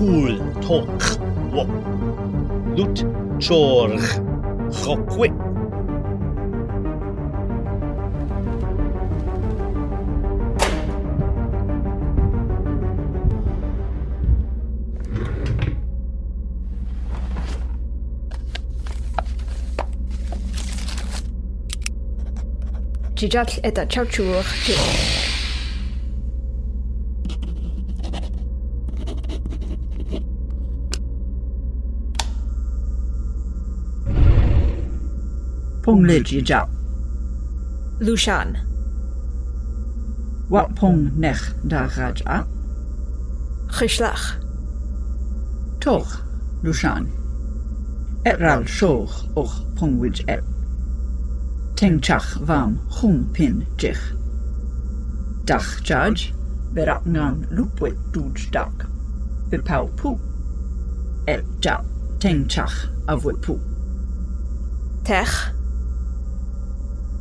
Wo. Lwt chorch chokwe. Jijal eta chauchuach 烹日执照。Lushan. Wat pong nech da raja. Geslach. Toch, Lushan. Et ral shoch och pongwij et. Tengchach vam hung pin jich. Dach judge berak ngan lupwit duj dak. Bepau pu. Et jak tengchach avwit pu. Tech.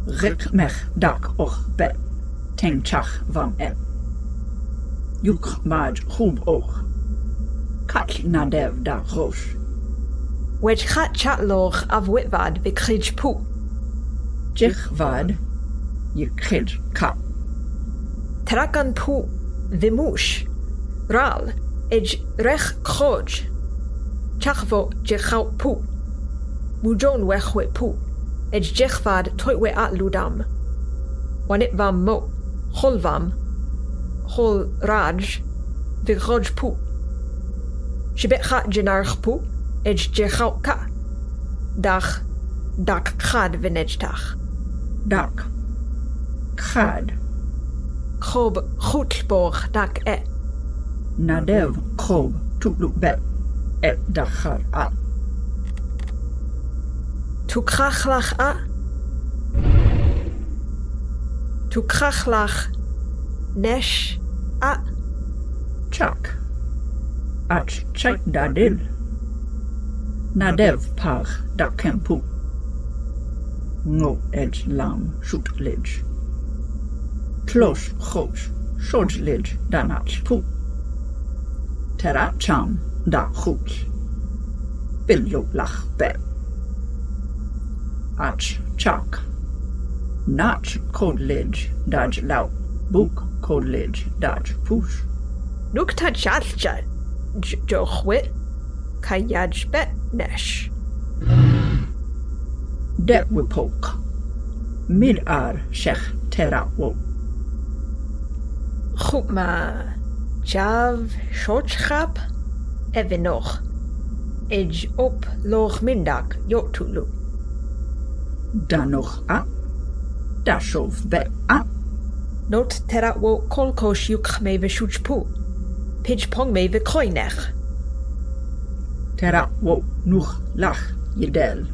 Rik mech dak och bet. Tengchach vam et. Juk maj hub och. Kat nadev da rosh. Wedge chat chat loch av witvad be krij pu. Jich vad. Je kid kap. Terakan pu vimush. Ral. Ej rech kroj. Chachvo jichau pu. Mujon wechwe pu. Ej toitwe at ludam. Wanit vam mo. Holvam. Hol raj. Vigroj pu. Shibet chat jinarch pu. Ej jichau ka. Dach. Dak khad vinejdach. Dak. Khad. Krob goedborg dak e. Nadev krob tukluk bet. Et dachar a. Tukachlach-a. Tukachlach. Nesh. A. Chak. Ach chak dadil. Nadev par dakempu. No edge lam shoot lidge. Close chos. Short lidge danach pu. Teracham da chut. Biljolach bed. Ach chak. Nach code lidge dodge lau. Book code lidge dodge push. Nukta chalcha. Jochwit. Kayaj bet nesh. Det wipok. Mid ar shech tera wo. Chupma. Jav shotchap. Evenoch. Ej op loch mindak yotulu. danwch a, dashof be a. Not tera wo kolkosh yuk me ve shuchpu. Pidge pong me ve. Tera wo nuch lach jedel.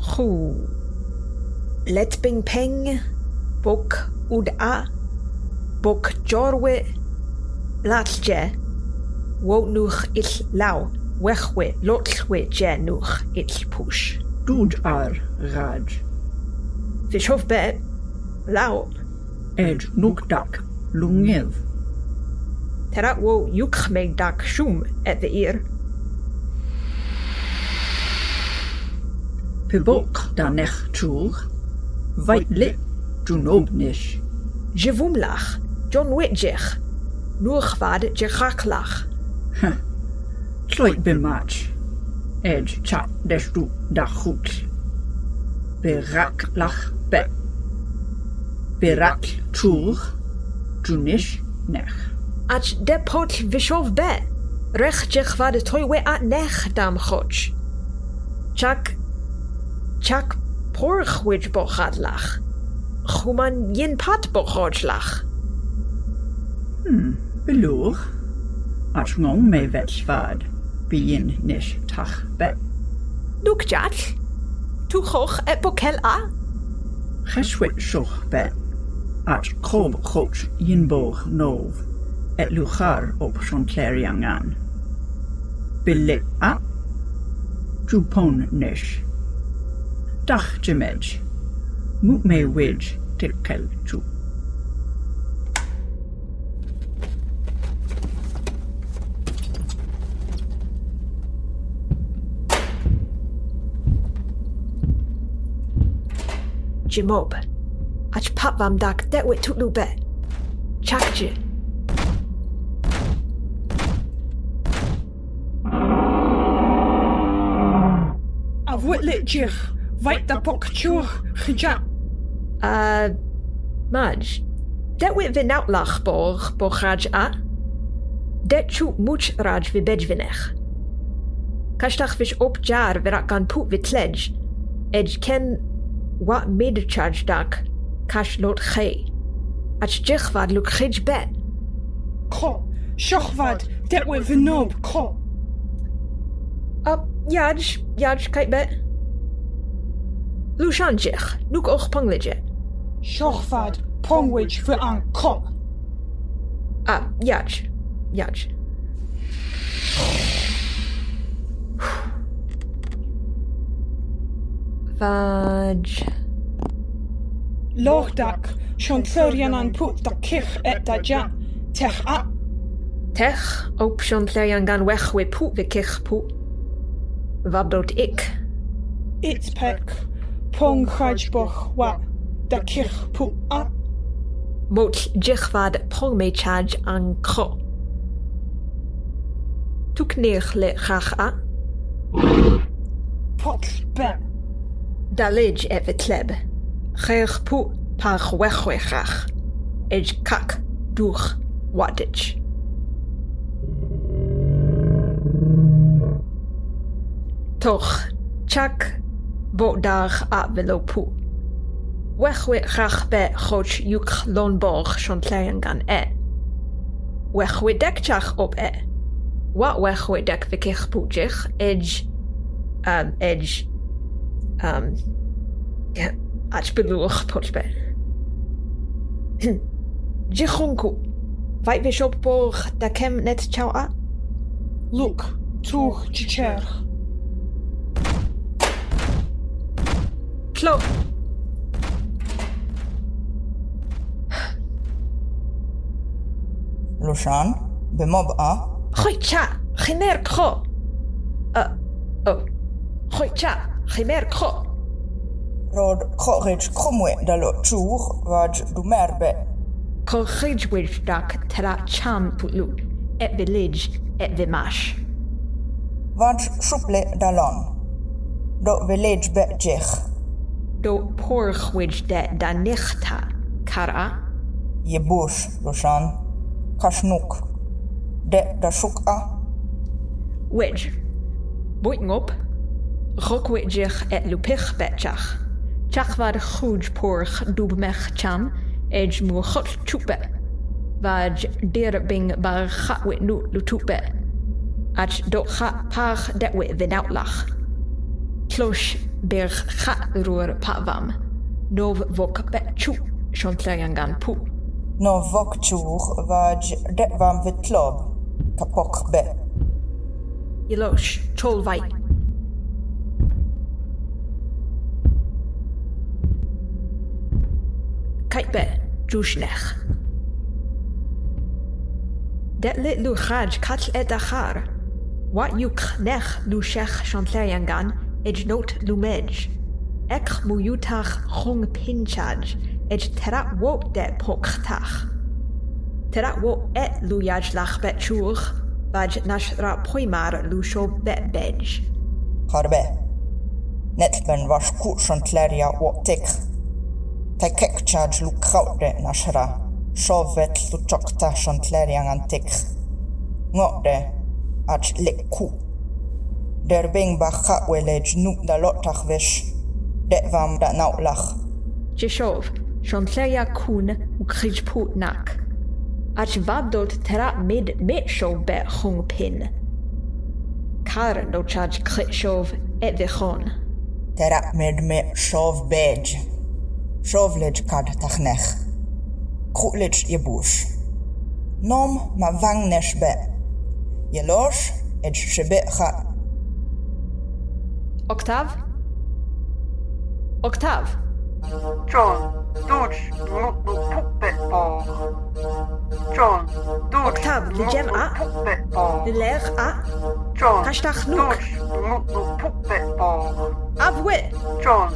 Khu. Let bing peng. Bok ud a. Bok jorwe. Latje. Wo nuch ill lau. Wechwe lotlwe je nuch ill push. Duj ar raj. Fishhof bet. Lau. Edge nuk dak. Lungev. Tera wo yuk me dak shum at the ear. Pibok da nech chur. Vait lit. Junobnish. Jevumlach. John Witjech. Nuchvad jechaklach. Tloit bimach. Edge chat deshtu da chut. Berak lach bet. Berak chur. Junish nech. Ach depot vishov bet. Rech jechvad toiwe at nech dam choch. Chak. Chak porch wij bochadlach. Chuman yin pat bochodlach. Beloor. Ach ngong me vetsvad. Byn nes tach be. Nwg jall, twchwch e bocel a? Cheswyd sioch be. At chob chwch un boch nof. Et lwchar op Sion Clair angan. Bile a? Drwpon nes. Dach jymedj. Mwt me wej tirkel drwp. Chu. Jimob. Ach pat vam dak det wit tut lube. Chakje. A witlet jich, vait da pok chur, chija. Uh, Maj. Det wit vin outlach borg, borgraj a. Det chut much raj vi bedvinech. Kashtach vish op jar virak gan put vi tledge. Edge ken wat mid charge dak. Kash lot ge. Ach jich vad luk gij bet. Ko, shochvad, det wit vinob, ko. Up, Yaj, Yaj kite bet. Lushan jich, nuk och pongleje. Shochvad, pongwich for an ko. Ah, Yaj, Yaj. Fudge. Lordak, Siantlerian an pwt da cich et da ja. Tech a. Tech, op Siantlerian gan wech we pwt ve cich pwt. Vabdot ik. It pek, pong chajboch wa da cich pwt a. Mot jichvad pong me chaj an cro. Tuk nech le chach a. Potl ben. Dalij et vitleb. Chech pu par chwechwechach. Ej kak duch wadich. Toch chak bodar a velopu. Wechwechach be choch yuk lonborg shontleyen gan e. Wechwedekchach op e. Wa wechwedek vikich pujich ej um, ej ja, atsbeluch potspel. Jichunku, wij bishop borg da kem net chau a? Look, tuch chicher. Klo. לושן, במובעה. a. צ'ה, חינר קחו. אה, Oh. Chimer kro. rod korich kromwe dalo chur vaj du merbe, Corridgewich dak tera cham pulu, et village et vimash. vaj shuple dalon. Do village be jich, Do porchwich de da nichta, kara, ye bush Lushan, kashnuk, de da shuk a, which, boiting up, Rokwidjich et lupich betjach. Tjach var sjujporch dubmechcham, ej murchot chupe. Vaj dirbing bar chatwit nu lutupe. Ach dot chat par detwit vinoutlach. Klosh berg chatroer pavam. Nov vok betchu, shontlayangan pu. Nov vok vaj detvam vitlob, kapok bet. Ilosh, cholvai. Vai. Kite be, jushnech. Det lit lu khaj katl et achar. Wat you knech lu shech chantlayangan, ej not lu mej. Ek mu yutach chong pinchaj, ej terat wo det poktach. Terat wo et lu lach bet chur, nashra poimar lu sho bet Te kekċaġ lu kawre naxra, xovet lu ċokta xantlerja għantik. Ngoqre, għax lekku. Derbing baħħaq weleġ nuq da lottax vex, deqvam da nawlax. Ġiexov, xantlerja kun u kħiġput nak. Għax vaddolt tera mid miċxow beħħung pin. Kar no charge lo ċaġ kħiġxov edviħon. Teraq mid miċxow beġ. Szowlecz kad tachnech. Krutlecz je busz. Nom ma wang be. Jelosz edż szybe ha. Oktaw? Oktaw? Czos, tucz, mokno. John, Dodge, Octav, legem a? De ler a? John, Kashtach nuk. Dodge, puppet ball. Avwit? John,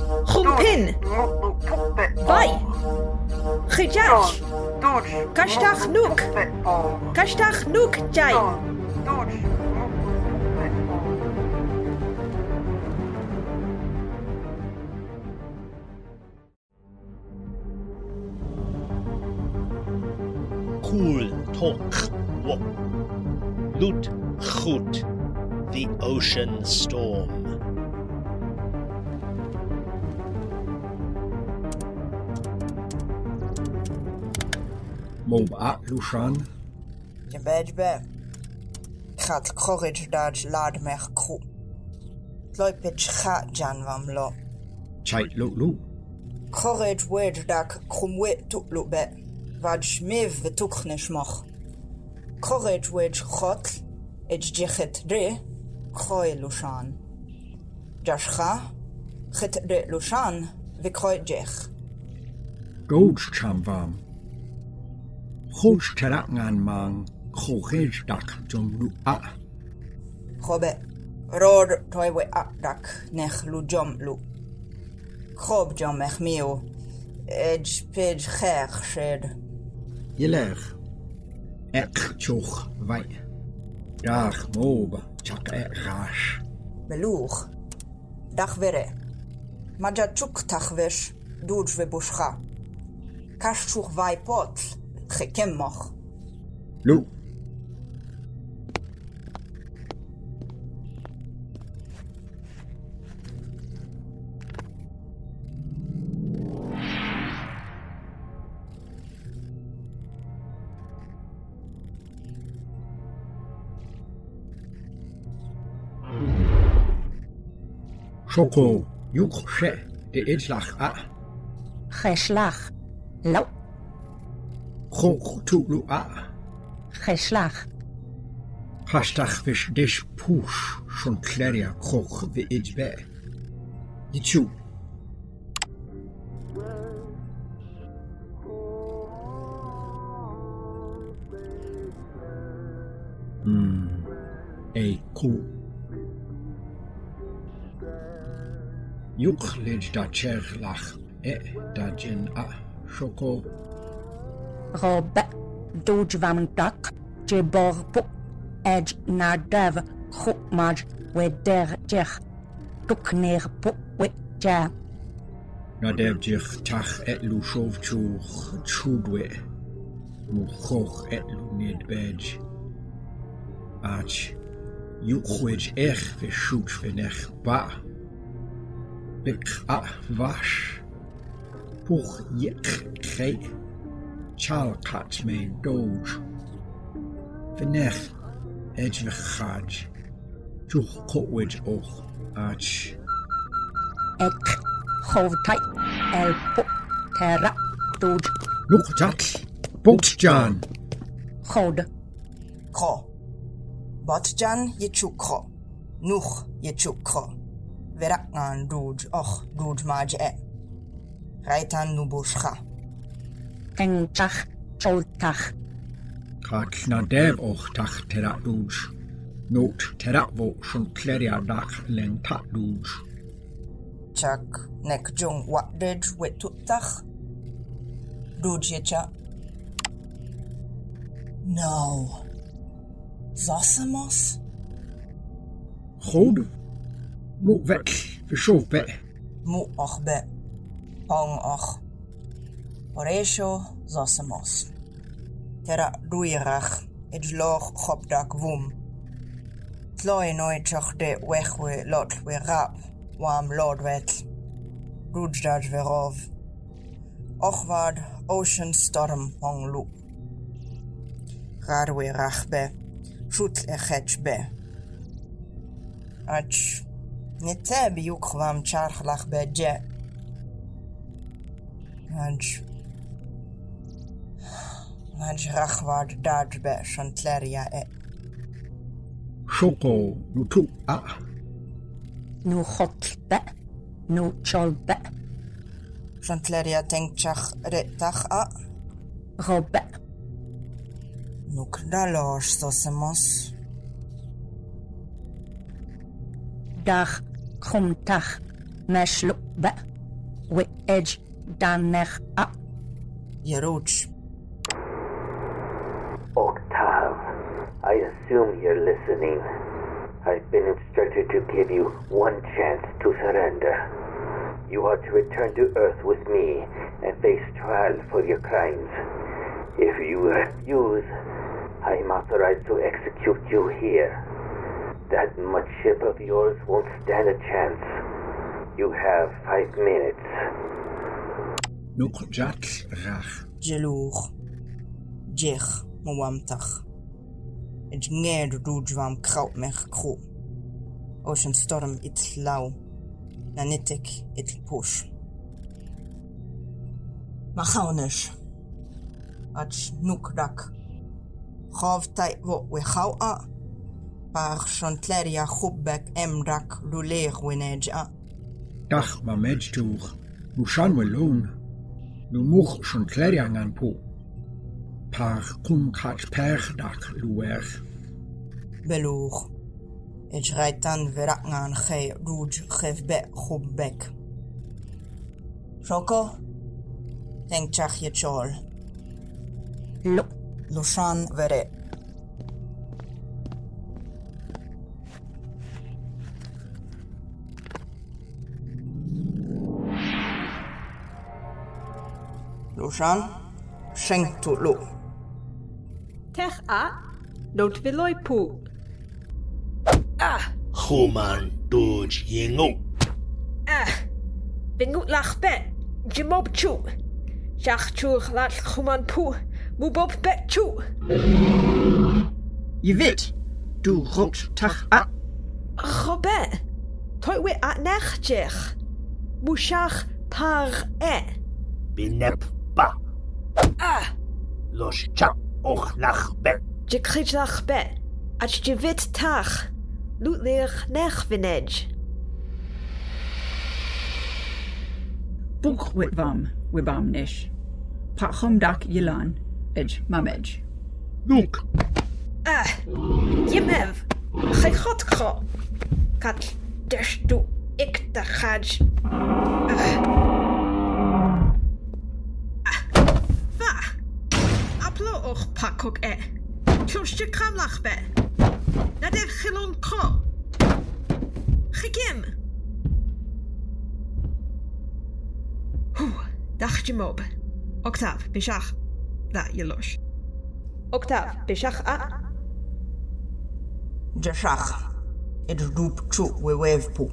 Cool Tok Wo. Lut Chut. The ocean storm. Mob a Lushan, Je bed be. Chat courage dad lad mech kru. Loipit chat jan vam lo. Chait Lu Lu, Courage wedge dak krumwe tuk vadshmiv v'tukh neshmoch. Korej wedge chotl, et jechet re, kroy lushan. Jashcha, chet re lushan, v'kroy jech. Goats chamvam. Chodź terangan mang, chodź dak jom lu a. Chobe, ror toiwe a dak, nech lu lu. Chob jom ech miu, edge pidge cher shed. Jelech. Ek tjoch wij. Jaag mobe. Tjak ek raas. Beloeg. Dag werre. Majatjuk tachwesh. Doodj we buscha. Kashtjoch wij pot. Gekem mag. Loek. Choko, juk, sheh, de einschlag a. Ah. Hei schlag. Law. Nou. Khok thuk lu a. Ah. Hei schlag. Kraschtach bisch disch push, schon klarer khok wie ich bin. Jut. Hmm. O. Iwchlid da tserlach e da jyn a sioko. Robe dwj fam dac je borbo ed na def chwmaj we der jech dwc ne'r bo we ja. Na def jech tach et lw siof trwch trwdwe. Mw choch et lw nid bej. Ach, iwchwyd eich fe siwt fe nech ba. Bikavash. Poch yikre. Chalkat me doge. Venech edvichaj. Tuch kotwid och ach. Ek hovtai el potera doge. Look dat. Botjan. Hod. Ko. Botjan yichuko. Nuch yichuko. Kro. Nuch ye chuk kro. Verak ngan duj. Och duj oh, maj e. Eh. Raitan nu bushcha. Eng chach. Choltach. Kak na dev och tach tera duj. Not tera vo shon kleria dak len ta duj. Chak nek jung wat dej wet tutach. Duj ye cha. No. Zossamos? Goed. moet weg. Verschof weg. Mo ach be. Pang ach. Por eso zasemos. Tera duirach. Et loch chop wum. Tloi noi de wechwe lot we rap. Wam Lord wet. Rudjdaj verov. Ochwad ocean storm pong lu. Rarwe rach be. Schutz erhetsch be. Ach, niet te bij ook gewoon tjaargelag bij je. Want... E. Choco, nu toe, ah. Nu hot bed, nu tjol be. Zo'n tleria denkt tjag ah. Nu knalloos. Dag. Chumtach. Meshlo be. We edge. danech a Yeruch. Octave, I assume you're listening. I've been instructed to give you one chance to surrender. You are to return to Earth with me and face trial for your crimes. If you refuse, I am authorized to execute you here. That mudship of yours won't stand a chance. You have five minutes. Nuk jat rach. Jelour. Jer. Mwamtach. Het nged roed wam kraut mech kro. Ocean storm it lau. Nanitik it push. Machaunish. Ach nuk dak. Gav tai wo we gauw a. par chantleria Chubbeck emrak rouler wenej a. Dach ma mej nu shan chan we loun, nou moch chantleria an po. Par kum kach per dak luer beluch et raitan verak an ge rouj chevbe Chubbeck. Shoko, tenk chach ye chol. Lo, lo. Lushan, Sheng tu lu. Tech a, don't viloi pu. Ah! Human doj yengu. Ah! Bingu lach bet, jimob chu. Jach chu lach chuman pu, mubob bet chu. Je weet, du rokt tach a. Robert, toi we at nechjech. Mushach par e. Binep ba. Ah, Los cha och lach be. je krij lach bet. At je wit tach. Loot leer nech vinej. Boek wit wam, wibam nish. Pachom dak yilan, edge mamedge. Nuk. Ah, Yemev, gij god kro. Kat des du ik de gaj. Pakok e. Tjostje kramlach be. Na de gilon kro. Gekim. Dacht je mob. Octav, bishach. Da, je los. Octav, bishach a. Jashach. Het roep chu we wev pu.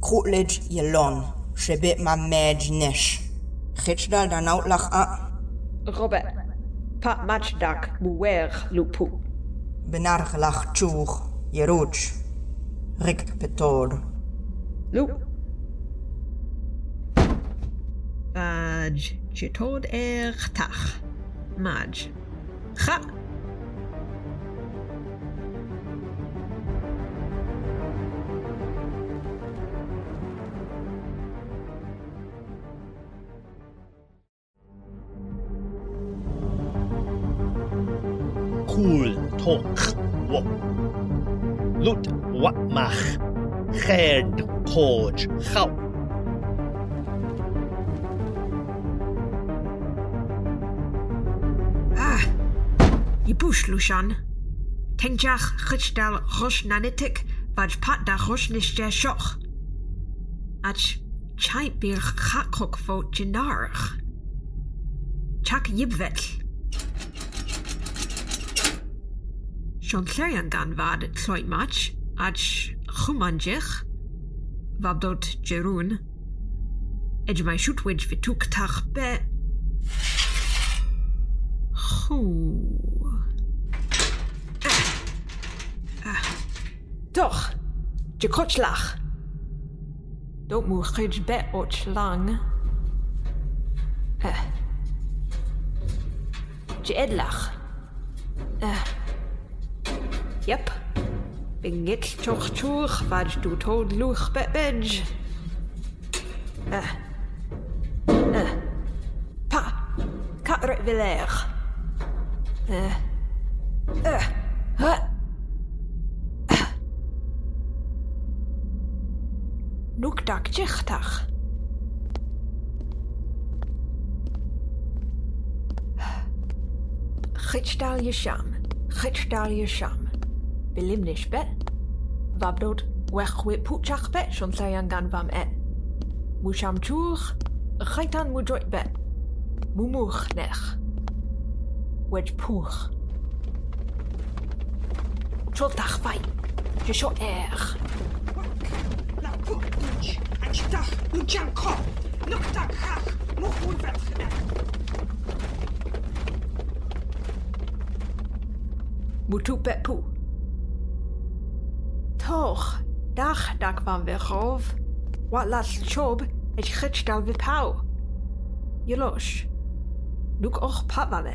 Kroetlej jelon. Shebet ma mej nesh. Gitsdal dan outlach a. Robert, pa matchdak muwer lupu. Benargelach chuch. Jeroach. Rik petod. Lu. Maj, chitod er tach. Maj. Cha. Lut wat mach. Gerd koj. Gauw. Ah. Je bush, Lushan. Tengjach chitdal rosh nanitik, vaj pat da rosh nisja shoch. Ach, chai bir chakok vo jinarach. Chak yibvet. jongleriangan vad tloitmach, ach chumanjech, vabdot jerun, edjmai shutwidge vituk tachbe. Doch, eh. eh. je kotschlach. Don't mu chidge bet och lang. Eh. Je edlach. Eh. Yep. Binget toch toer, wat du tood luch bedge. Eh. Eh. Pa. Katret villair. Eh. Eh. Huh. Eh. Noekdak tjichtag. Gitstal je sham. Je sham. bilimnish be. Vabdod wechwe putchach be shon sayangan vam e. Musham chur, chaitan mudroit be. Mumuch nech. Wedge puch. Choltach fai, jesho er. La put inch, anstach, nujang ko, nuktak hach, muhun vetch Mutu Pepu. toch. Dag, dag van Werchow. Wat las chob, het gitstal wipau. Jelosh. Nuk och papmame.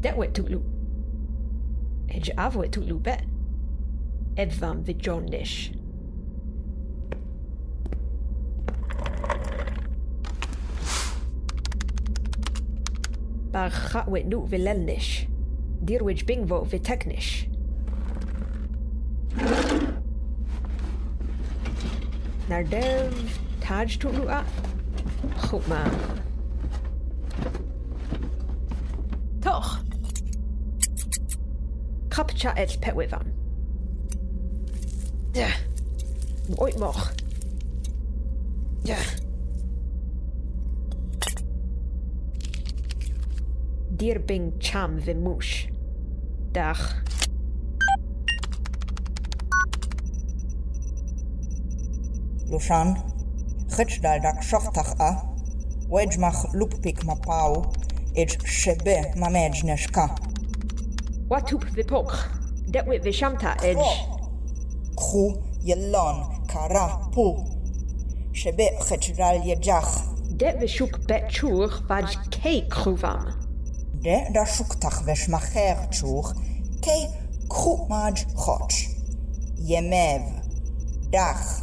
Dat werd toetloe. Het je af werd toetloe bet. Het van vijondish. Bar xaq weqnu vil-lelnix, dirwiġ bingvo vil-teknix. Nardev, taġ tuqluqa? Xuqma. Toħ! Kapċa et petwifam. Duh! Mwojt moħ. Duh! Dir bing cham vimush. Dach. Lushan, Chitdal dak shochtach a, Wedgemach lupik ma pau, Ej shebe ma mejneshka. Watup vipok. Detwit vishamta edge. Kru yelon kara pu. Shebe Chitdal yejach. Det vishuk bet chur vaj ke kruvam. De da shuktach veshmacher chur, Ke kru maj choch. Yemev. Dach.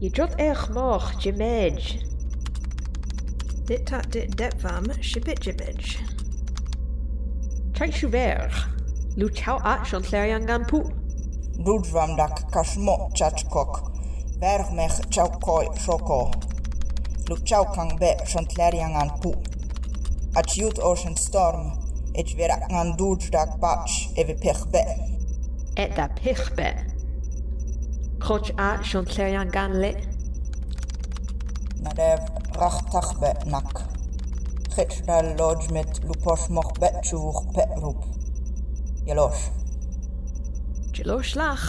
Je jot erg moch jemej. Dit tat dit detvam shibit jibij. Chai shuver. Lu chau at shon tleryangan pu. Dudvam dak kashmo chachkok. Vergmech chaukoi shoko. Luchau kang be shontleriangan pu. acute ocean storm, et verak an dudrak bach eve pechbe. Et da pechbe. Koch a shon tleryan gan le. Narev rachtach be nak. Chitra lodge met luposh moch betchuch pet rup. Jelosh. Jelosh lach.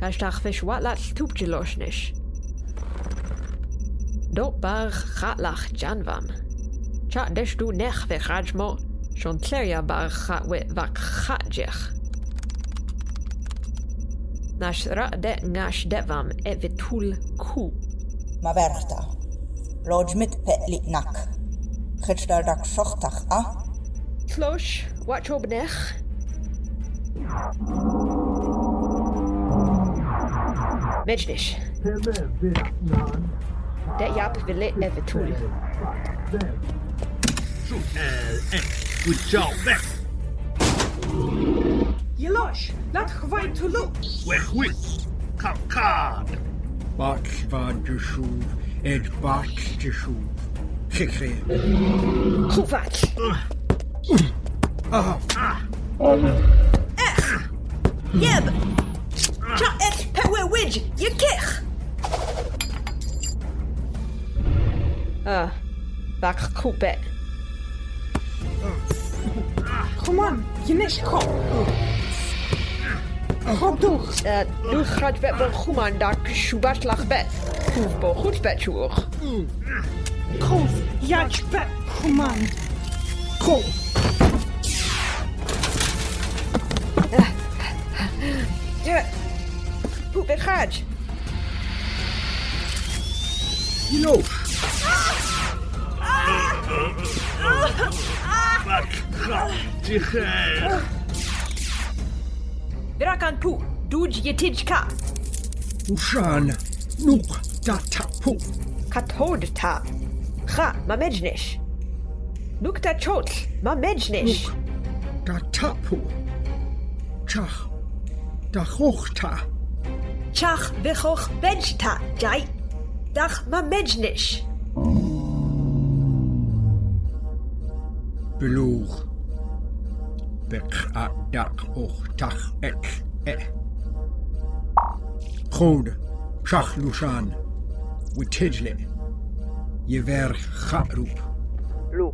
Gastach fish wat lat stup jelosh nish. Dot bar chatlach janvam. Chat desh du nech ve chajmo. Shon tlerya bar chat wit vak chat. Nash ra det ngash detvam et vitul ku. Ma verchta. Lodge mit pet lit nak. Chitdal dak shochtach a. Tlosh, watch ob nech. Mejnish. Det jap vilit et vitul. El en. Witchau weg. Yelosh, lat chwai tulu. Wechwit. Kalkad. Bak vad jeshuv, ed bak jeshuv. Chikre. Chuvat. Ah, Yeb. Cha et pewe widge. Ye kich. Ah. Vak kupet. Come on, je goed. Goed door. Nu gaat we wel goed aan dat lach bed. Goed bed, hoor. Grof, ja, bed, kom Ja, Hoe ben gaat? Je pu. Duj je tijka. Ushan. Nuk datapu. Katod ta. Ga, ma mejnish. Nukta chot, ma mejnish. Datapu. Chach. Dachochta. Chach bichoch bedjta, jai. Dach ma beloer. Pek a ah, dak och tach ek eh. Gode, shach lushan, we tijdle. Je werkt ga roep. Lo.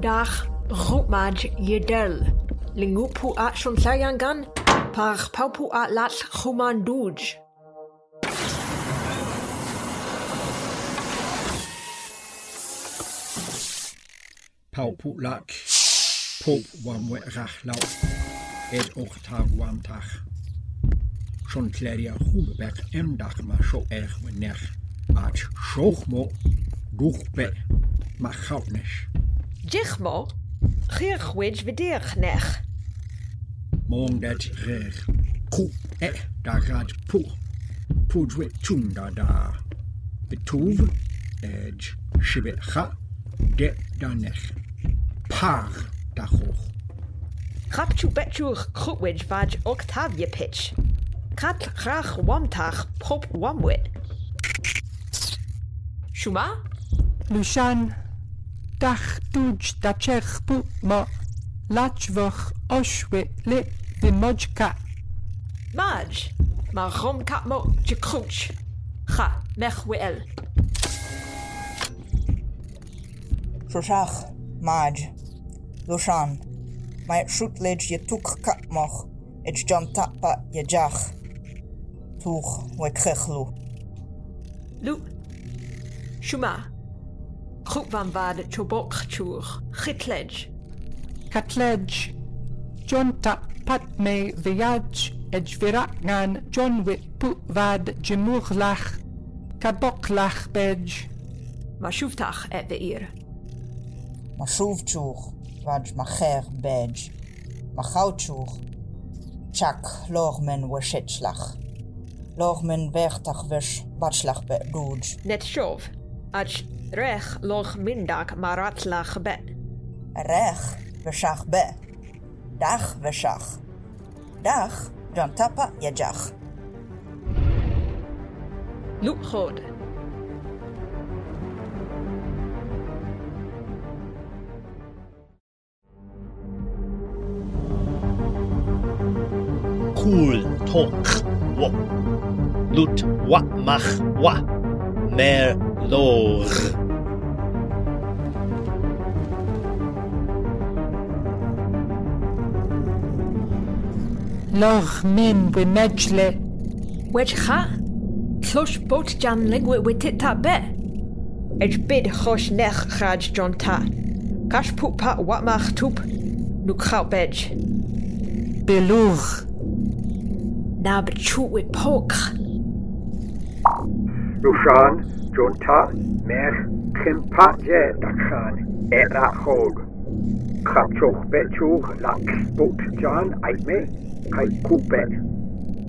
Dag, roepmaaj je del. Lingupu at shon sayangan, par paupu at lat chuman. Pau Putlak, Pop Wamwe Rachlau, Ed Ochtag Wamtag. Schon Kleria Hubeberg M Dach ma scho erg we nech. Aat Schochmo, Duchbe, ma chautnisch. Jichmo, Gierchwitsch we dirch nech. Mong dat reg, e da rad pu, pudwe tunda da. Betuv, edge, schibet ha, de da. par gachwch. Chapchw betchwch crwwyd fad octavia pitch. Cat rach wamtach pop wamwyd. Shuma? Lushan. Dach dwj da chech ma. Lachfach oshwe le bimodjka. Maj. Ma rom katmo jikrwch. Cha mech wel. Rhach. Maj. Lushan. My shootledge je toek katmoch, et John Tapa je jach. Toeg we. Lu, Shuma, Groep van waarde chobokchur, gitledge. Katledge, John Tapat me viaj, et John wit puvad jemurlach, kaboklach bej. Ma sjoeftach eh, et de eer. Maar. Vaj Macher Badge, Machautschuch. Chak, Lormen Weschetschlach. Lormen Wertach Wesch Batschlach Bedouj. Net shov, Ach Rech Loch Mindak Maratlach Be. Rech Weschach Be. Dag Weschach. Dag Jantapa Yajach. Loop Cool talk. Wa. Lut wa mach wa. Mer lor. Loch min we medjle, Wedge cha. Klosh boat jan ligwe witit ta be. Edge bid chosh nech chaj John ta. Kash poep pa watmach toep. Nu kraut bedge. belur, na betru e pokr. Lushan, jonta, mer, kimpaje, dakan, era hog. Kapchoch betruch, laks, bot, jan, aime, kai kubet.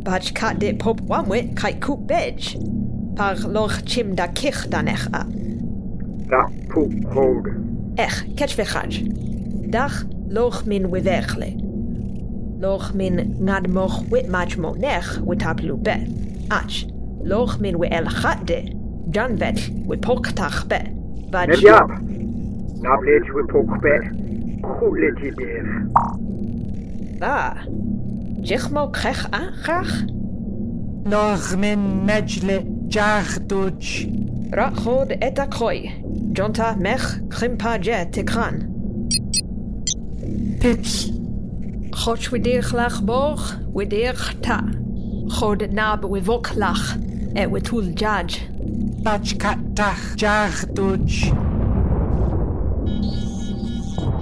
Baj kat de pop wamwit, kai kubej. Par loch chim da kich danech a. Da pup hog. Ech, ketch vechaj. Dach loch min wiverchle. Loch min ngad moch wit mach mo nech wit taplu be. Ach, loch min we el chatde, janvet we poktach be. Vaj. Nebjab, nablej we pok be, kuleji dev. Ba, jich mo krech achach? Loch min mejle jach duj. Rachod et akroi, jonta mech krimpa je tekran. Pips. Pitch, Choch we deer glach borg, we deer ta. Chod nab we vok lach. Et we tool judge. bach kat dach jar dwj,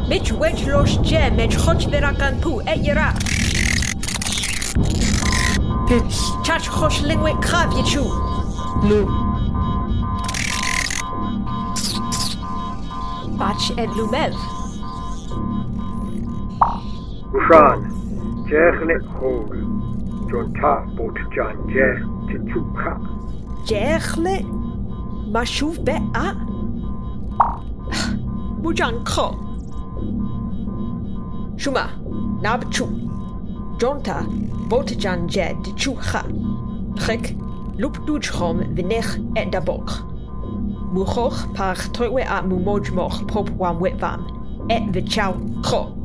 Mitch wedge los je met choch verakan pu et yera. pitch, Chach choch lingwe krav yechu. lu, Bach et lumev. Lushan, Jerle Hog. Jonta, Boat John, Je, Tituka. Jerle. Mashuv be a. Mujan kro. Shuma. Nab chu. Jonta, botajan je de chucha. Gek, loop doodschom vinech et dabok. Muchoch par toiwe a mumojmoch pop wam witvam. Et vichau cho.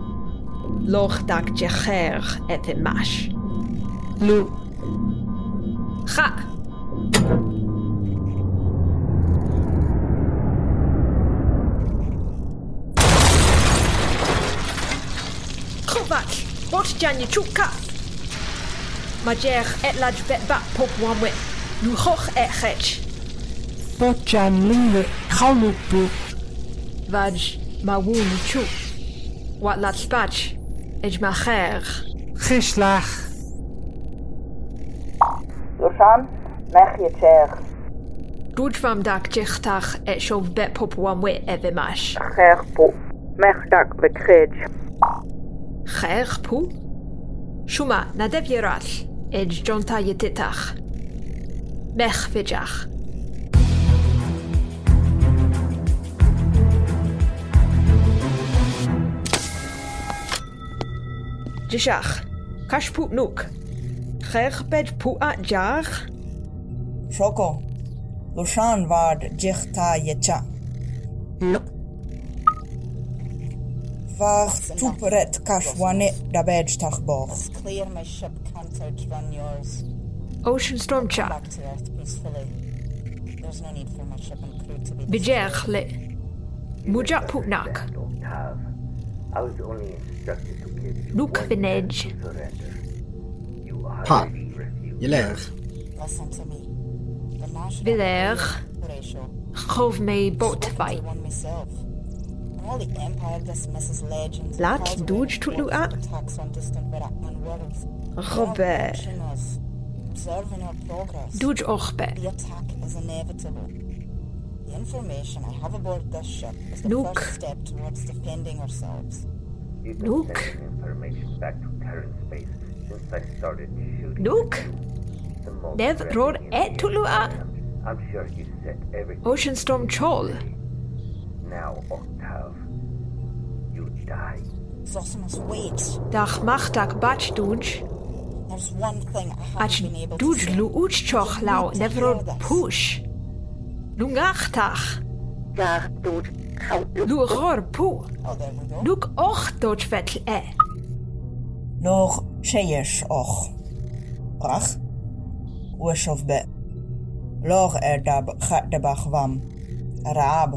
Lordak Jeher était mâche. Loup. Ha! Kovac, Botjani Chuka! Majer et la jbetba popwamwe, Luhoch et Hech. Botjan Lingue, Kalupu. Vaj, Ma Mawunu Chu. Wat la spach. Yd ma cher. Chislach. Yrsan, mech i'r cher. Rwyd fam dag jichtach e siof bet pop wan we efe mas. Cher po. Mech dag fe cred. Cher po? Siwma, na def i'r all. Ed jonta i titach. Mech fidjach. Jishach. Kash pu nuk. Cher bed jar. Shoko. Lushan vard jichta yecha. Lu, Var tuperet kashwane dabej tachboch. Clear my ship cantered, run yours. Ocean storm cha. Back to Earth peacefully. There's no need for my ship and crew to be Bijer le. Muja pu I was only instructed to Luke Vinage. Ha. Yler. Viller. Rove me bot vai. Lak duj tut lu a. Robert. Duj orbe. Luke. Luke? Luke? Dev Ror Etulua? Ocean Storm Chol? Now, Octave, you die. Zosimus, wait. Dach machtak batch There's one thing I haven't been able to say. lu uchchoch lau nevrod push. Lungachtach. Dach duj Lur rör på. Luk och dodgevettel ä. Nog tjejers och. Rach. Urshof be. Log er dab bach wam. Raab.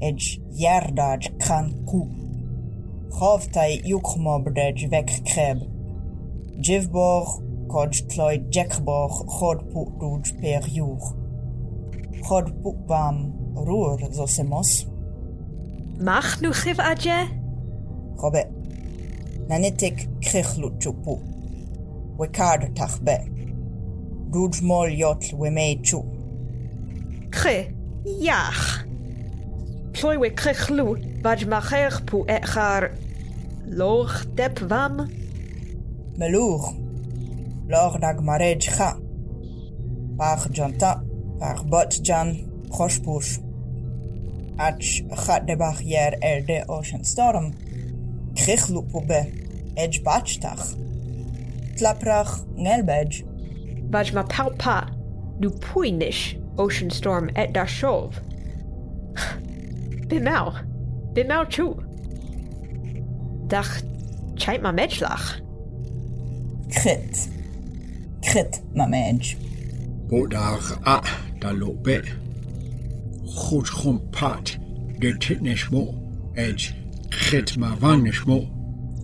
Edj jardaj kan ku. Govtai jukmobdej wegkreb. Jivborg. Kodj tloy pu Godpoet per juur. Godpoet bam Roer zosemos. Mach nu chif adje? Robert, nanetek krichlu chupu. Wekard tachbe. Gouj mol yotl wemei chu. Kre, yach. Ploy we krichlu, vaj macher pu echar. Loch dep vam? Melour. Lor nag marej cha. Par janta par bot jan, proche. Ach gaat de barrière er de ocean storm. Krichlu pu be. Edge bachtach. Tlaprach ngelbedge. Vaj ma palpa. Nu puinish. Ocean storm et da shov. Bimau. Bimau chu. Dach. Chait ma medlach. Krit. Krit mamej. Bodar a da lobe. goedgempaard dit het nesmo edge git ma van nesmo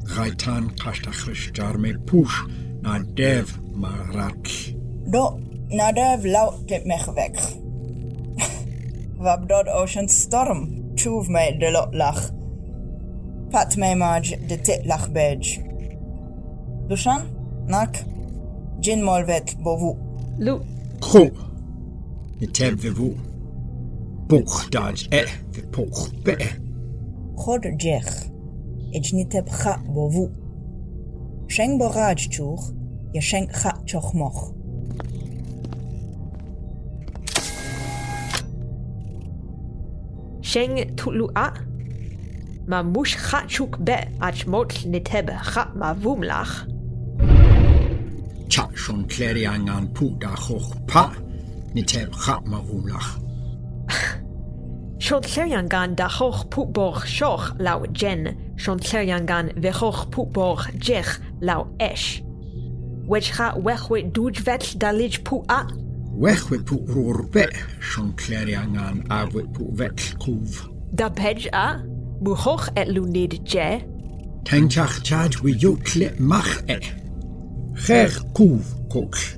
gaitan kastachris jarme push na dev marak do na dev laut dit me gewek wab dod ocean storm chuv me de lot lach pat me maj de tit lach bej dushan nak jin molvet bovu lu Goed. Het hebben vivu. بغداد اه بغبه خرجخ اجنيتب خا بوفو شنگ براج چوخ یا شنگ خا چخ مخ شنگ تولو ا ما موش خا چوک به اچ موت نتب خا ما ووملخ چا شون کلریانگان پودا خوخ پا نتب خا ما ووملخ Siod llerian gan dachoch pwboch sioch law jen, siod llerian gan fechoch pwboch jech law esh. Wedgcha wechwe dwjfell dalij pw a? Wechwe pw rwr be, siod llerian gan awe pw fell cwf. Da pej a, mwchoch et lwnid je. Tenchach chad wy ywtle mach e. Chech cwf cwch.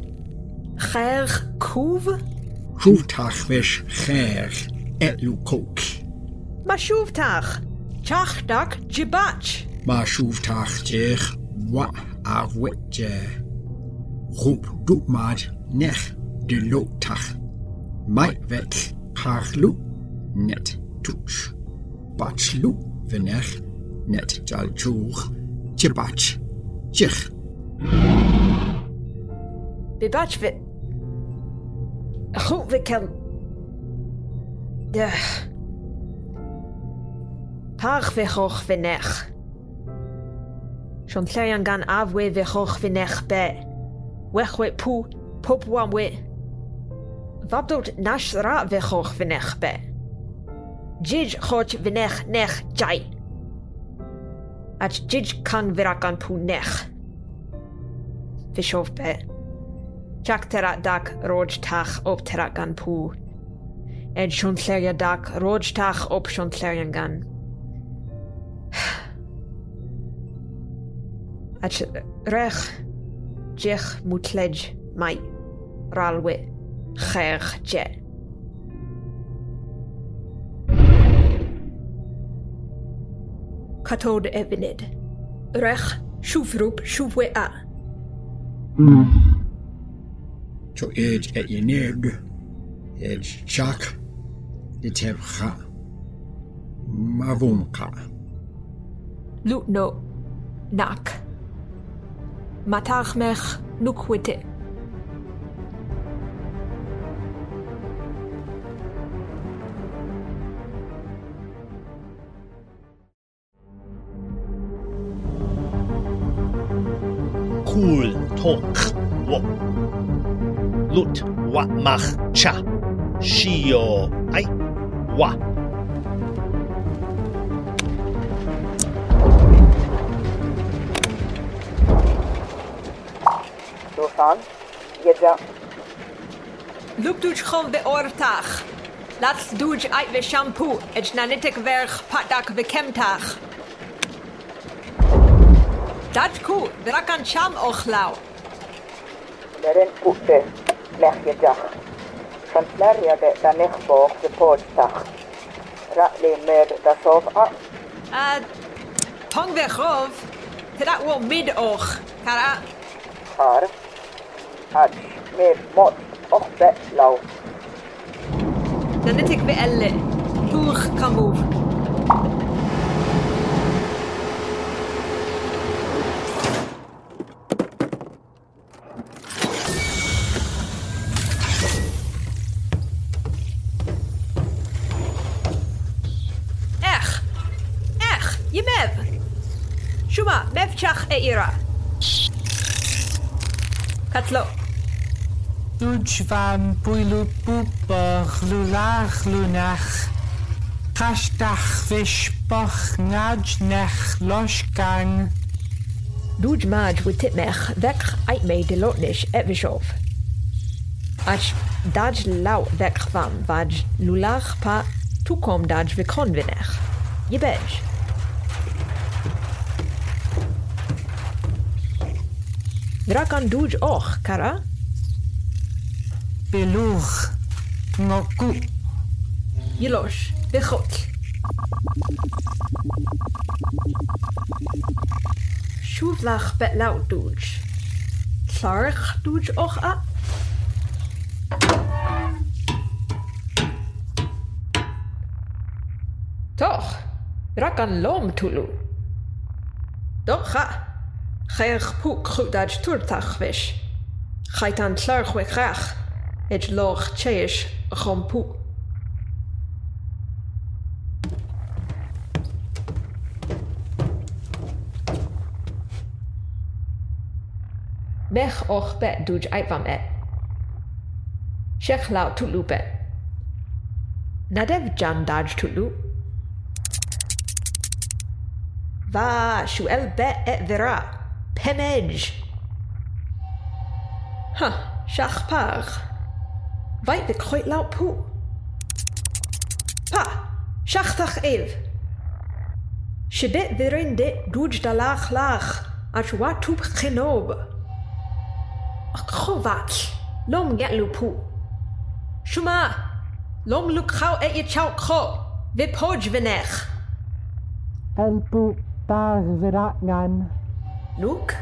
Chech cwf? Rwtach fesh chech. Et lu kok. ma shuvtach, chach dak jibach, Ma schultach jech wa avwe je. Roep doet maat nech de lootach. Mai wet harlu net toets. Batslu venech net jaljoeg. Tjebats. Tjech. bibach vit. Goed Ych. Par fechwch fynech. Sion lleian gan afwe fechwch fynech be. Wechwe pw, pob wamwe. Fabdod nash ra fe fynech be. Jij chod fynech nech jai. At jij kan virakan pw nech. Fishof be. Jack terat dak roj tach op terat gan pw. en dak Roodstag op Shonslerjangan. Het rech, jech moet ledge, mij, ralwe, gerg, je. Kathode evened. Rech, Shuvrup, Shuvwea. To eet et je neer. Het chak. لتبخا مافونقا لؤنو ناك متاخمخ نكوتي cool talk wo lut wa mach cha shio 哇！دوسان يدا لوب دوج خول de ortach. Lass duj eit ve shampoo, et nanitik verch patak ve kemtach. Dat ku, drakan sham ochlau. Leren kutte, lech yedach. Kanslariade Danechborg Geburtstag. Ratle mer dasov a. A Pong Vechov, Tera wo mid och, Kara. Har. Hat med mot och bet lau. Dan är det kväll. Tur kamov. ira Katlo Dulchvan puilu puper lulach lunach Kashtach vishpoch najnech loshgang Doej maaj wit titmech wekr eit méi de lotnech etwischof. Ach daj lau wekvam vaj lulach pa tukom daj vi konvinech. Je bech. Drakan duj och, kara? Beluch. Ngoku. Yelosh, bichot. Shuvlach bet lau duj. Sarch duj och a? Toch, rakan lom tulu. Doch ha. Réir púg chuúdáid túirtaach bhís. Chaid an tleirchuig reach id lách téis a champú. Och bet dúid aithham é. Seach lá túlú be. E. Na deh. Va siú el be e. Pemej. Ha, shach par. Vait de kroit lau pu. Pa, shachtach ev. Shibet virin dit duj da lach lach. Ach watup chenob. Chovat. Lom get lupu. Shuma. Lom luk chau et je chau kho. Vipoj vinech. Elpu bar viratngan. Luke?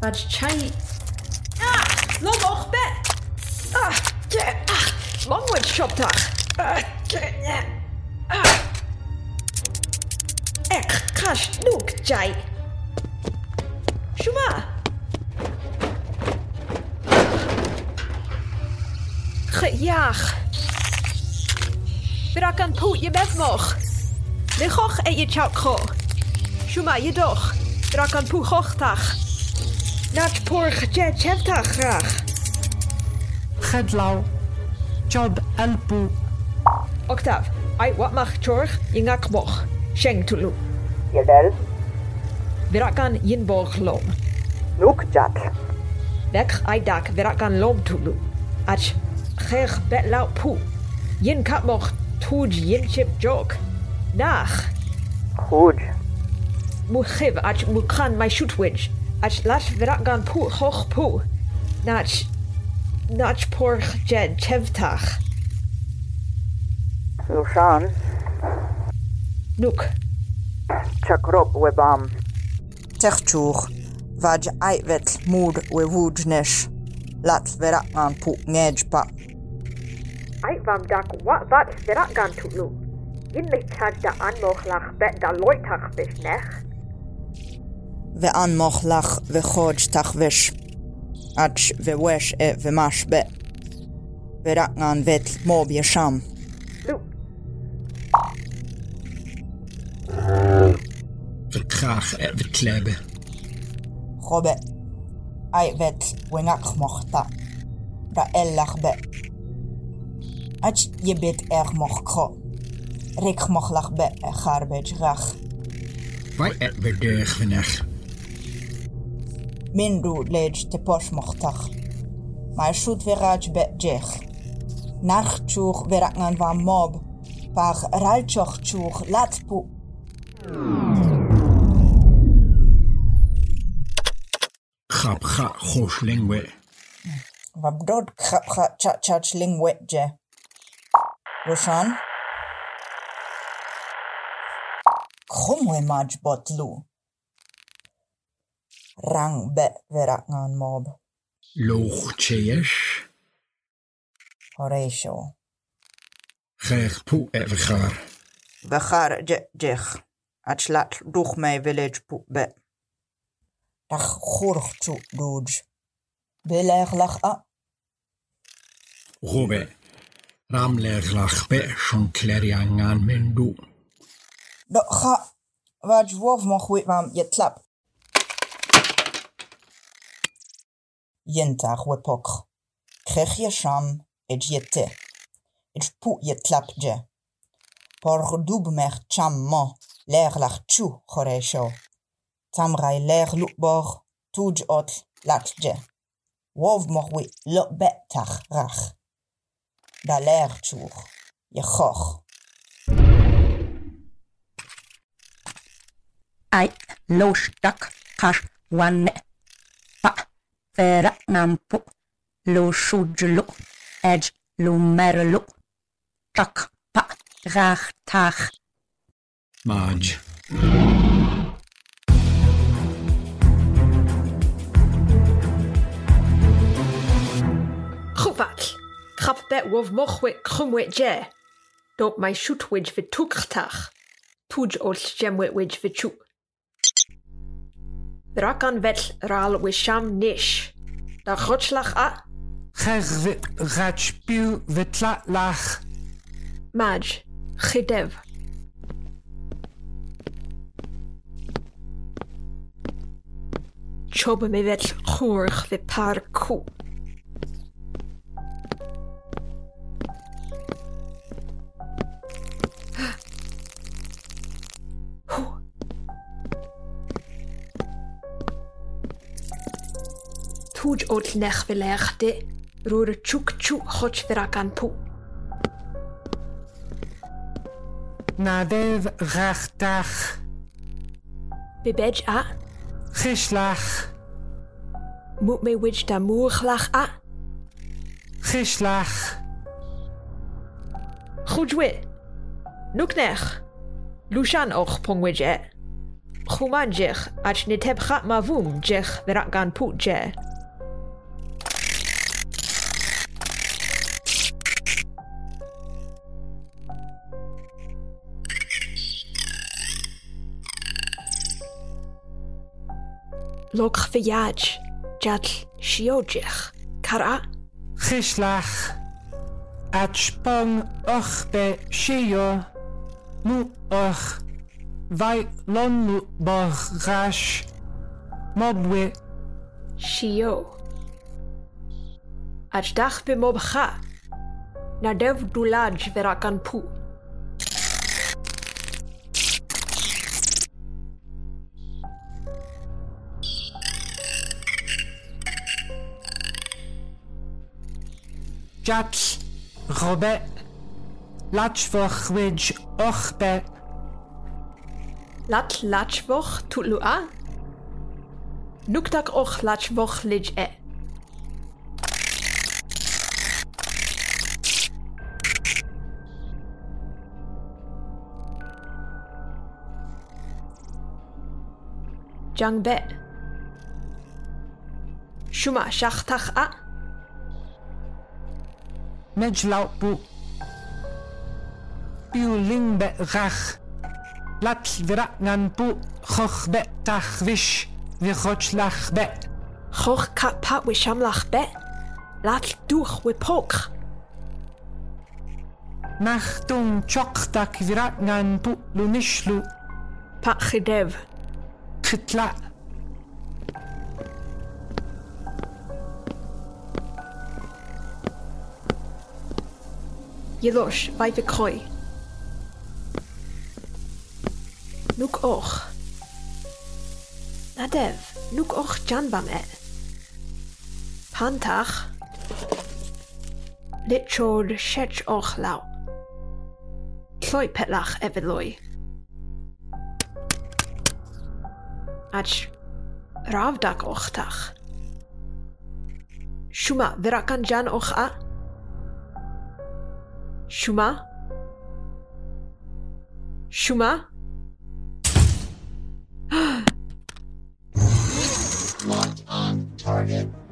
wat is Chai? Ah, loop op, bed! Ah, je, ah, lang wordt shop. Ah, je, ja. Eh, ah. Ek, kras, Luke, Chai. Shuma! Gejaag. Brak aan poe, je bent nog. Lig hoog en je chalk. Shuma jedoch. Drakan puchochtach. Porch gjetjevtach graag. Gedlau. job elpu. Octav. Ai wat mag chorch, jingak moch. Sheng tulu. Jawel. Virakan jinbog loom. Nuk jak. Weg ai dak virakan lob tulu. Ach. Gerg betlau pu. Jin katmoch tuj jinchip jok. Nach. Goed. Muchiv ach mukan my shootwidge. Ach lash virakan pu hoch pu. Nach, nach por jed chevtach. Lushan, Nuk, Chakrop Webam, Techchur, vaj aivet mood we woodnesh. Lat veratman pu ngej pa. ai vam dak wat vat virakan tulu. Yin me chad da anmoch lach bet da loitach bis ואנמוך לך וחודש תחבש, עד ווש אה ומשבה, ורק נען ות מוב ישם. Verkraag verklebe. Gobe, ai vet wengak mochta, da ellach be. Ach je bit er moch kro. Rik mochlach be, e garbage rach. Vai er bedeugnach. Mindu lej te posh mochtach. Maar shoot veraj be jech. Veratman van mob. Par ralchoch chuch latpu. Grap ga gos lingwe. Vabdod krapcha chachach lingwetje. Roshan? Krumwe maj botlu. rang eh, be vera ngan mob. Loch cheyesh. Horatio. Greg pu evgar. je jech. Het duch me mij village pu be. Dag gorg toe dood. Beleg lag a. Gobe. Ramleg lag be schon kleriang aan men do. Dat ga. Wat je wolf mag weten van je tlap. yentar wepokr. Krech yasham et jete. Et jpu yetlapje. Por dubmer chammo l'air larchu choresho. Tamrai l'air lukbor tuj ot latje. Wov morwi lo betach rach. Da l'air chur. Yechoch. Ai, lo stak kash wanne. fera nampu, lo shujlo edge lo merlu, tak pa rach tach. Marge. Chwfall, chaf bet wof mochwe chrymwe je. Dop mae siwtwyd fy tŵgrtach. Tŵj oll gemwyd fy tŵg. Brak an vetl ral we sham nish. Da chotslach a. Cher ratspiu vetla lach. Maj, chidev. Chob me vetl chorch ve par koop. Pwj o'r nech fel eich de, rwy'r chwc chw hoch fel ac an pw. Nadef rach dach. Bebej a. Chislach. Mwt me wej da mwchlach a. Chislach. Chwjwe. Nwcnech. Lwsian o'ch pwngwej e. Chwmanjech at neteb chat ma fwm jech ferat gan pwt jech. Lwch fy iad, jadl siodich, cara. Chyslach, atbong och be sio, mu och, fai lon boch rash, mobwe. Sio. Atdach be mobcha, na dev dwlad ferakan pŵ. Jats. Robert. Latchvoch widge och be. Lat lachvoch tutlu a. Nuktak och lachvoch lij e. Jang be. Shuma shachtach a. Menschlaubbuch, Biulingbe Rach, Latsch Viratnanbu, Chochbe Tachwisch, Vichotschlachbe. Choch Kappa Wishamlachbe, Latl Duch Wipok. Nachtung Choktak lunischlu. Pat Pachidev. Chitlach. Jalosh, weife Kreu. Nuk och. Nadev, nuk och janbam e. Pantach. Litchord shech och lau. Tloi petlach eveloi. Ach, ravdak ochtach. Shuma, verakan jan och a? Shuma? Shuma?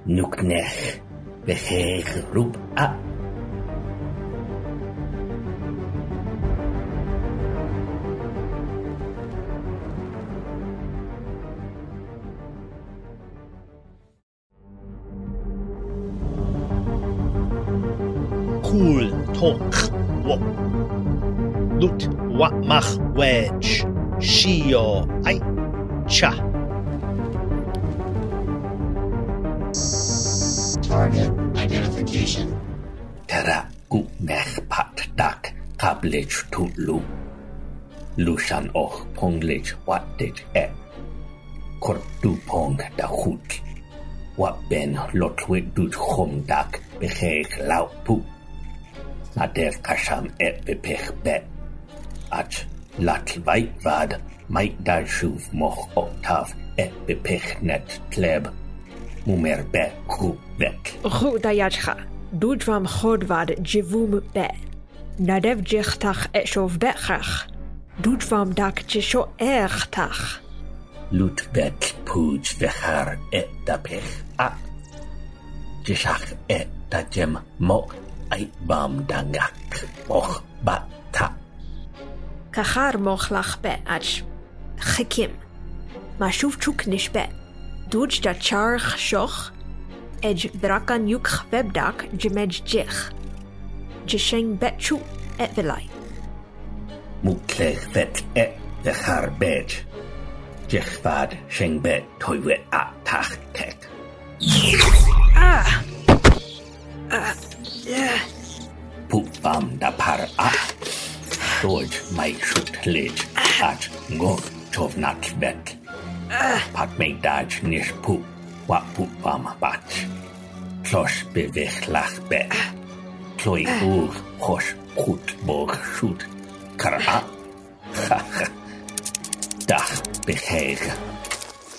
Nuknech. Beheeg roep a. Cool talk. Wo. Mach wedge. Shio ai cha. Target identification. Tara uknech pat dak kablech tutlu. Lushan och ponglech wattech e. Kortu pong da hut. Wat ben lotwe dut chom dak beheeg lau pu. Na der kasham e bepech be. att Lattveitvad Majdarshuv moch ottav epipechnet tleb mumerbe kubek. Rudayajcha, dudvam chodvad jivum be. Nadev jichtach eshov bechrach. Dudvam dak jisho echtach. Lutbet puj vechar et dapech ak. Jishach et dajem mo. Aitbam dangak moch batak. Ta. Kachar mochlach be ach. Chikim. Ma shuv chuk nish be. Duj da charch shoch. Ej brakan yuk webdak jimej jich. Jisheng betchu et vilai. Muklech vet et vehar bej. Jechvad Shengbet Toiwe Atach Kek. Ah! schuld my shoot lid at go tov not bet. Pat me daj nish poop what poop bam bat. Klosh bevich lach bet. Tloi ur hosh goed bog shoot. Kara ha Dag behege.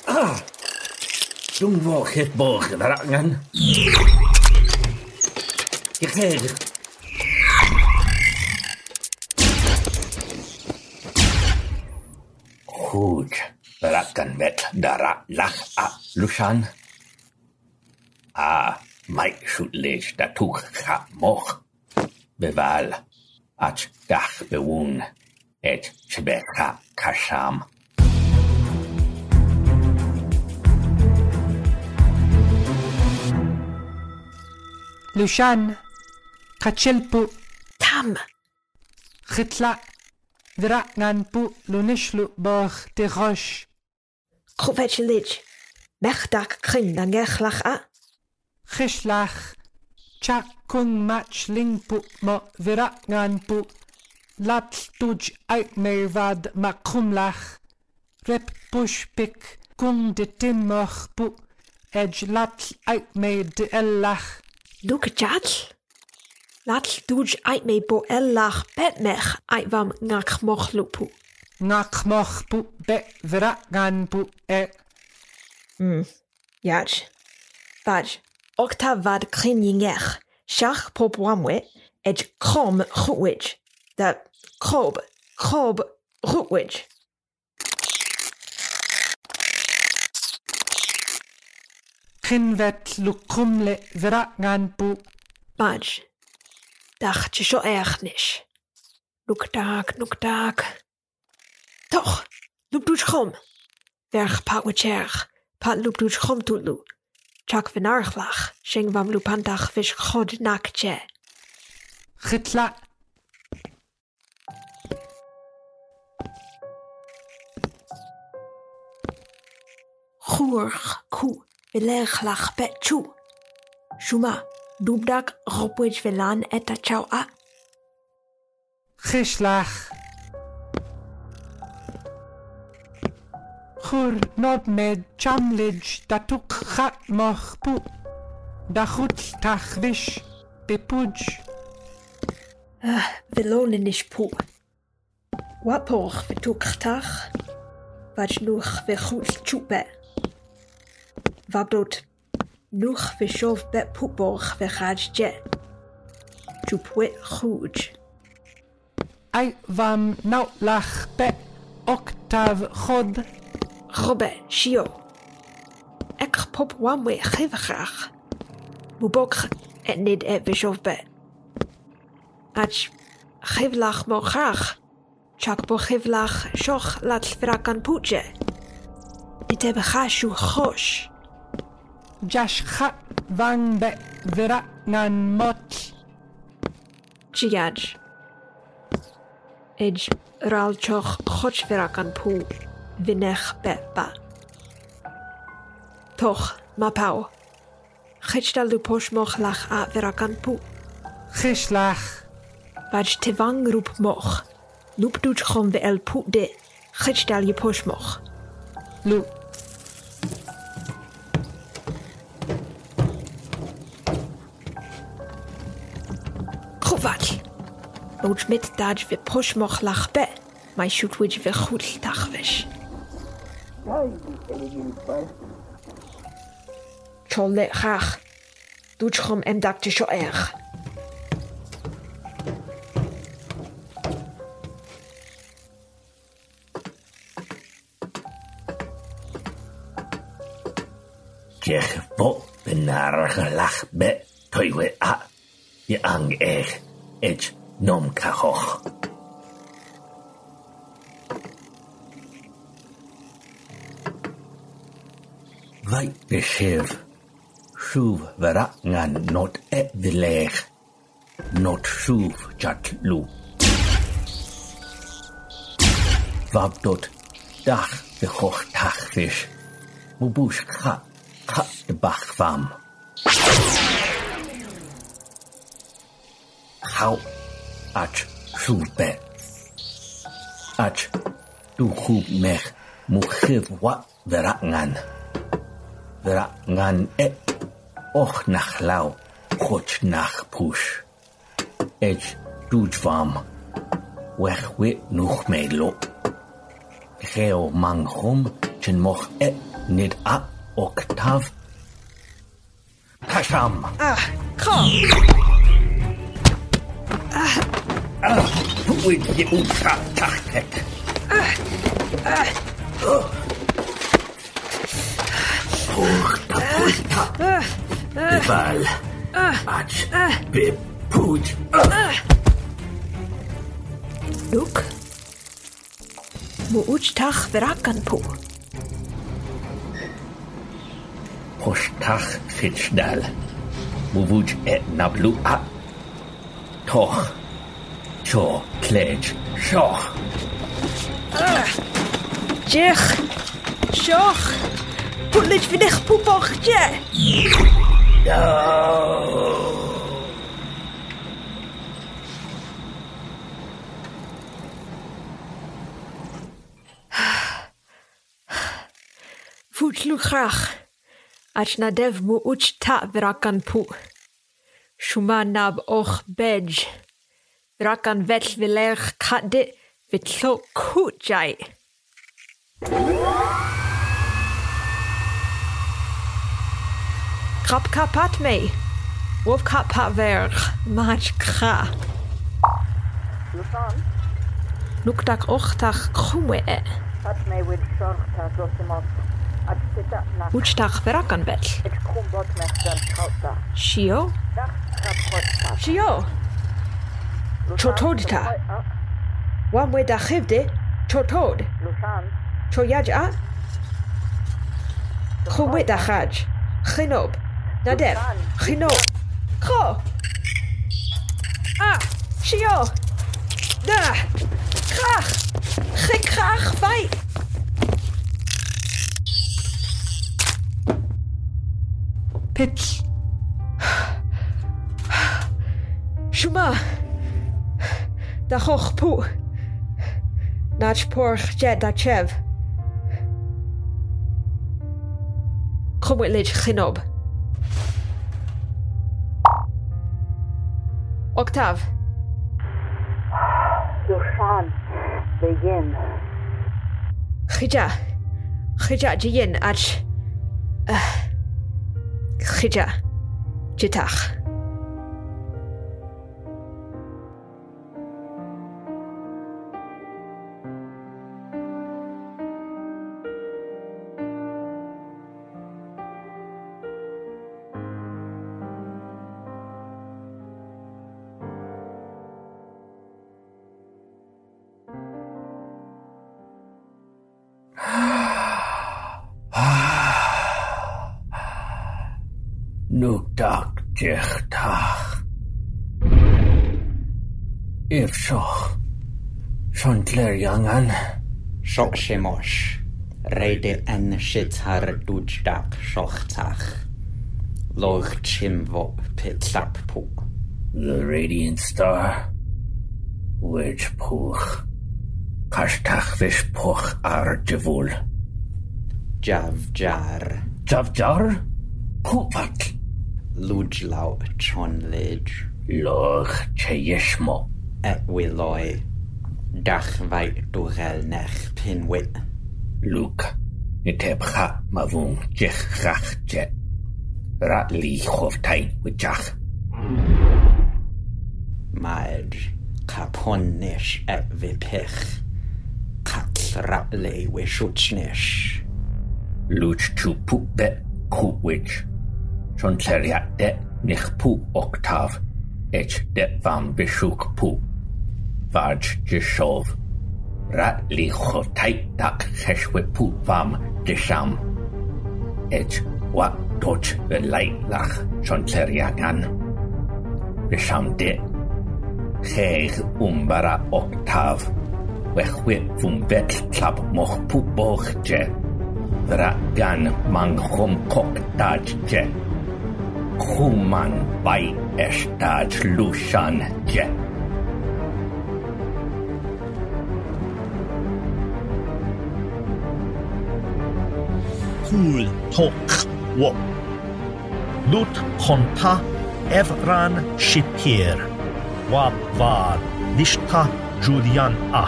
Ah! Dung wo het borgen rangen. Ik Gut. Rattenwett, dara, lach, a, luschan. A, ah, mai, schutlich, datuch, ha, moch. Beval, ach, dach, bewun. Et, schbecha, kasham. Luschan. قتشلبو Tam. ختلا Drachnanpu lunishlu bach de Chuvetje lich. Mechdak kring dan gechlach a. Gishlach. Chakun matchlingpu mo virachnanpu. Lapstuj uitmeerwad makumlach. Rep pushpik kun de timmochpu. Edge uit uitmeer de ellach. Doe ik Lat dwj ait me bo ellach bet mech ait vam ngach moch lupu. Ngach moch bu bet vera gan bu e. Mm. Iaj. Baj. Okta vad krin yingech. Shach pop wamwe. Ej krom chwij. Da krob. Krob chwij. Krinvet lukumle vera gan bu. Baj. dacht je zo nicht. Nuk tak, nuk. Toch, loop doet schom. Weg pak met jerg, pat loop doet schom toelu. Chak venarglach, sheng wam lupantach vis god nakje. Gitla. Goerg, koe, beleglag, betjoe. Dubdak ropuich velan eta chau a. Geslach. Chur nod med chamlij datuk chat moch pu. Dachut tachwisch bepuj. Ah, velonen nicht pu. Wapoch vetuktach. Vaj nuch vechut chupe. Vabrot Nwch fe siof bet pwboch fe chad je. Jw pwet chwj. Ai fam naw lach be octaf chod. Chobe, sio. Ec pop wam we chyfachach. Mw bog et nid e fe siof bet. Ach chyflach mo chach. Chak bo chyflach sioch lat fragan pwtje. Nid e bechasiw chosh. Jashcha van be vira nan mot. Jiaj. Ej ralchoch choch vira kan pu. Vinech be ba. Toch ma pau. Chechdal du posh moch lach a vira kan pu. Chechlach. Vaj tevang rup moch. Lup duch chom ve el pu de. Chechdal je posh moch. Lup. Kovac. Boudjmit daj we proshmoch lachbe, mai shutwij we goed tachwish. Cholle rach, dutchrom em dakte shoer. Kech bo benarge lachbe, toiwe a, je ang echt. Edge Nom Kahoch. Weit beschiv, shuv verangan not et vilech, not shuv jatlu. Wabdot dach bechoch tachfisch, mubush ka, ka de bach bachvam. hau at rhywbeth. At rhywbeth mwchyf wa ddera ngan. Ddera ngan e och nach law chwch nach pwys. Ech rwyd fam. Wech wy nwch meilo. Geo manghwm chyn moch e nid a octaf. Pasham! Ah, come! pójdzie u tachtek. Puchta, puchta. Bywal. Acz, by pójdź. Luk. uch tach wyrakan pół. Postach fitchnal. Mówić et nablu a. Toch. Zo, kleins. Zo. Ciech. Zo. Pulić wydech po bochcie. Als je na dev mu uć ta poe. pu. Nab och bedź. Rakan vell viler kade vitlo kujai. Krap kapat me. Wof kapat ver. Maj kra. Luktak ochtak krume e. Pat me win sorgtak losimot. Uchtach verakan vell. Sio? Sio? چطورتا وام ودا خفده چطور؟ چو یجع خوب ودا خج. خنوب ندب خنوب خو. آ شیو. ده. خخ خک خخ بای پتل شما. da choch pw. Nad porch jed da chef. Chymwylid chynob. Octaf. Lushan, begin. Chyja. Chyja jyn at... Uh, chyja. Jitach. siwntler Yangan. Sioc se mosh. Reid en sitar dwjdach siochtach. Loch chimvo pit lap po. The Radiant Star. Wedge poch. Kashtach vish poch ar javul. Javjar. Javjar? Kupak. Lujlau chonlij. Loch cheyishmo. Et wiloi dachfau dwrel nech pinwyd. Luke, ni tebcha ma fwng jech rach je. Ra li chwrtain wyjach. Mae'r caponnes efo pech. Call ra le wyswtsnes. Lwch tu pwbe cwwyd. Son seriad de nich pw octaf. Ech de fam byswg pw barge Jishov. Rat li chotai tak cheshwe putvam disham. Et wak dot y lach chonteriagan. Disham de. Cheich umbara octaf. Wechwe fwmbet tlap moch puboch je. Rat gan mang chom kok dad je. Chwman bai estaj lushan je. Cool wo. Lut konta Evran Shipir. Wab var Lishta Julian A.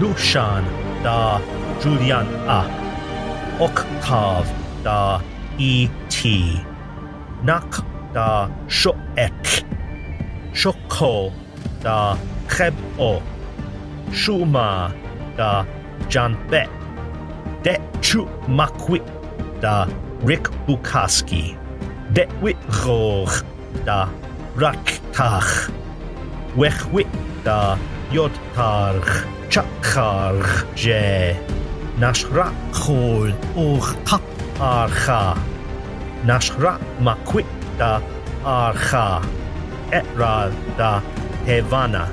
Lushan da Julian A. Octav da E.T. Nak da Shoek. Shoko da Khebo. Shuma da Janbet. Det chu makwi da Rick. Det wit roog da Raktach. Wechwit da Jodtarg Chakharg je. Nashra chol och archa. Nashra makwit da archa. Etra da Hevana.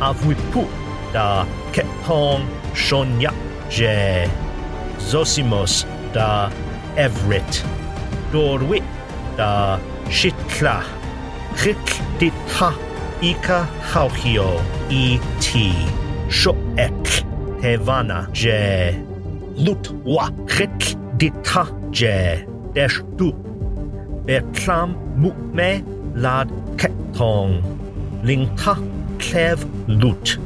Avwipu da Ketong Shonya je. Zosimos da Everett. Dorwit da Shitla. Chik ditha Ika Hauchio E T. Shoek Hevana je. Lutwa Chik ditha je. Deshtu. Betlam Mukme Lad Ketong. Lingta Klev Lut.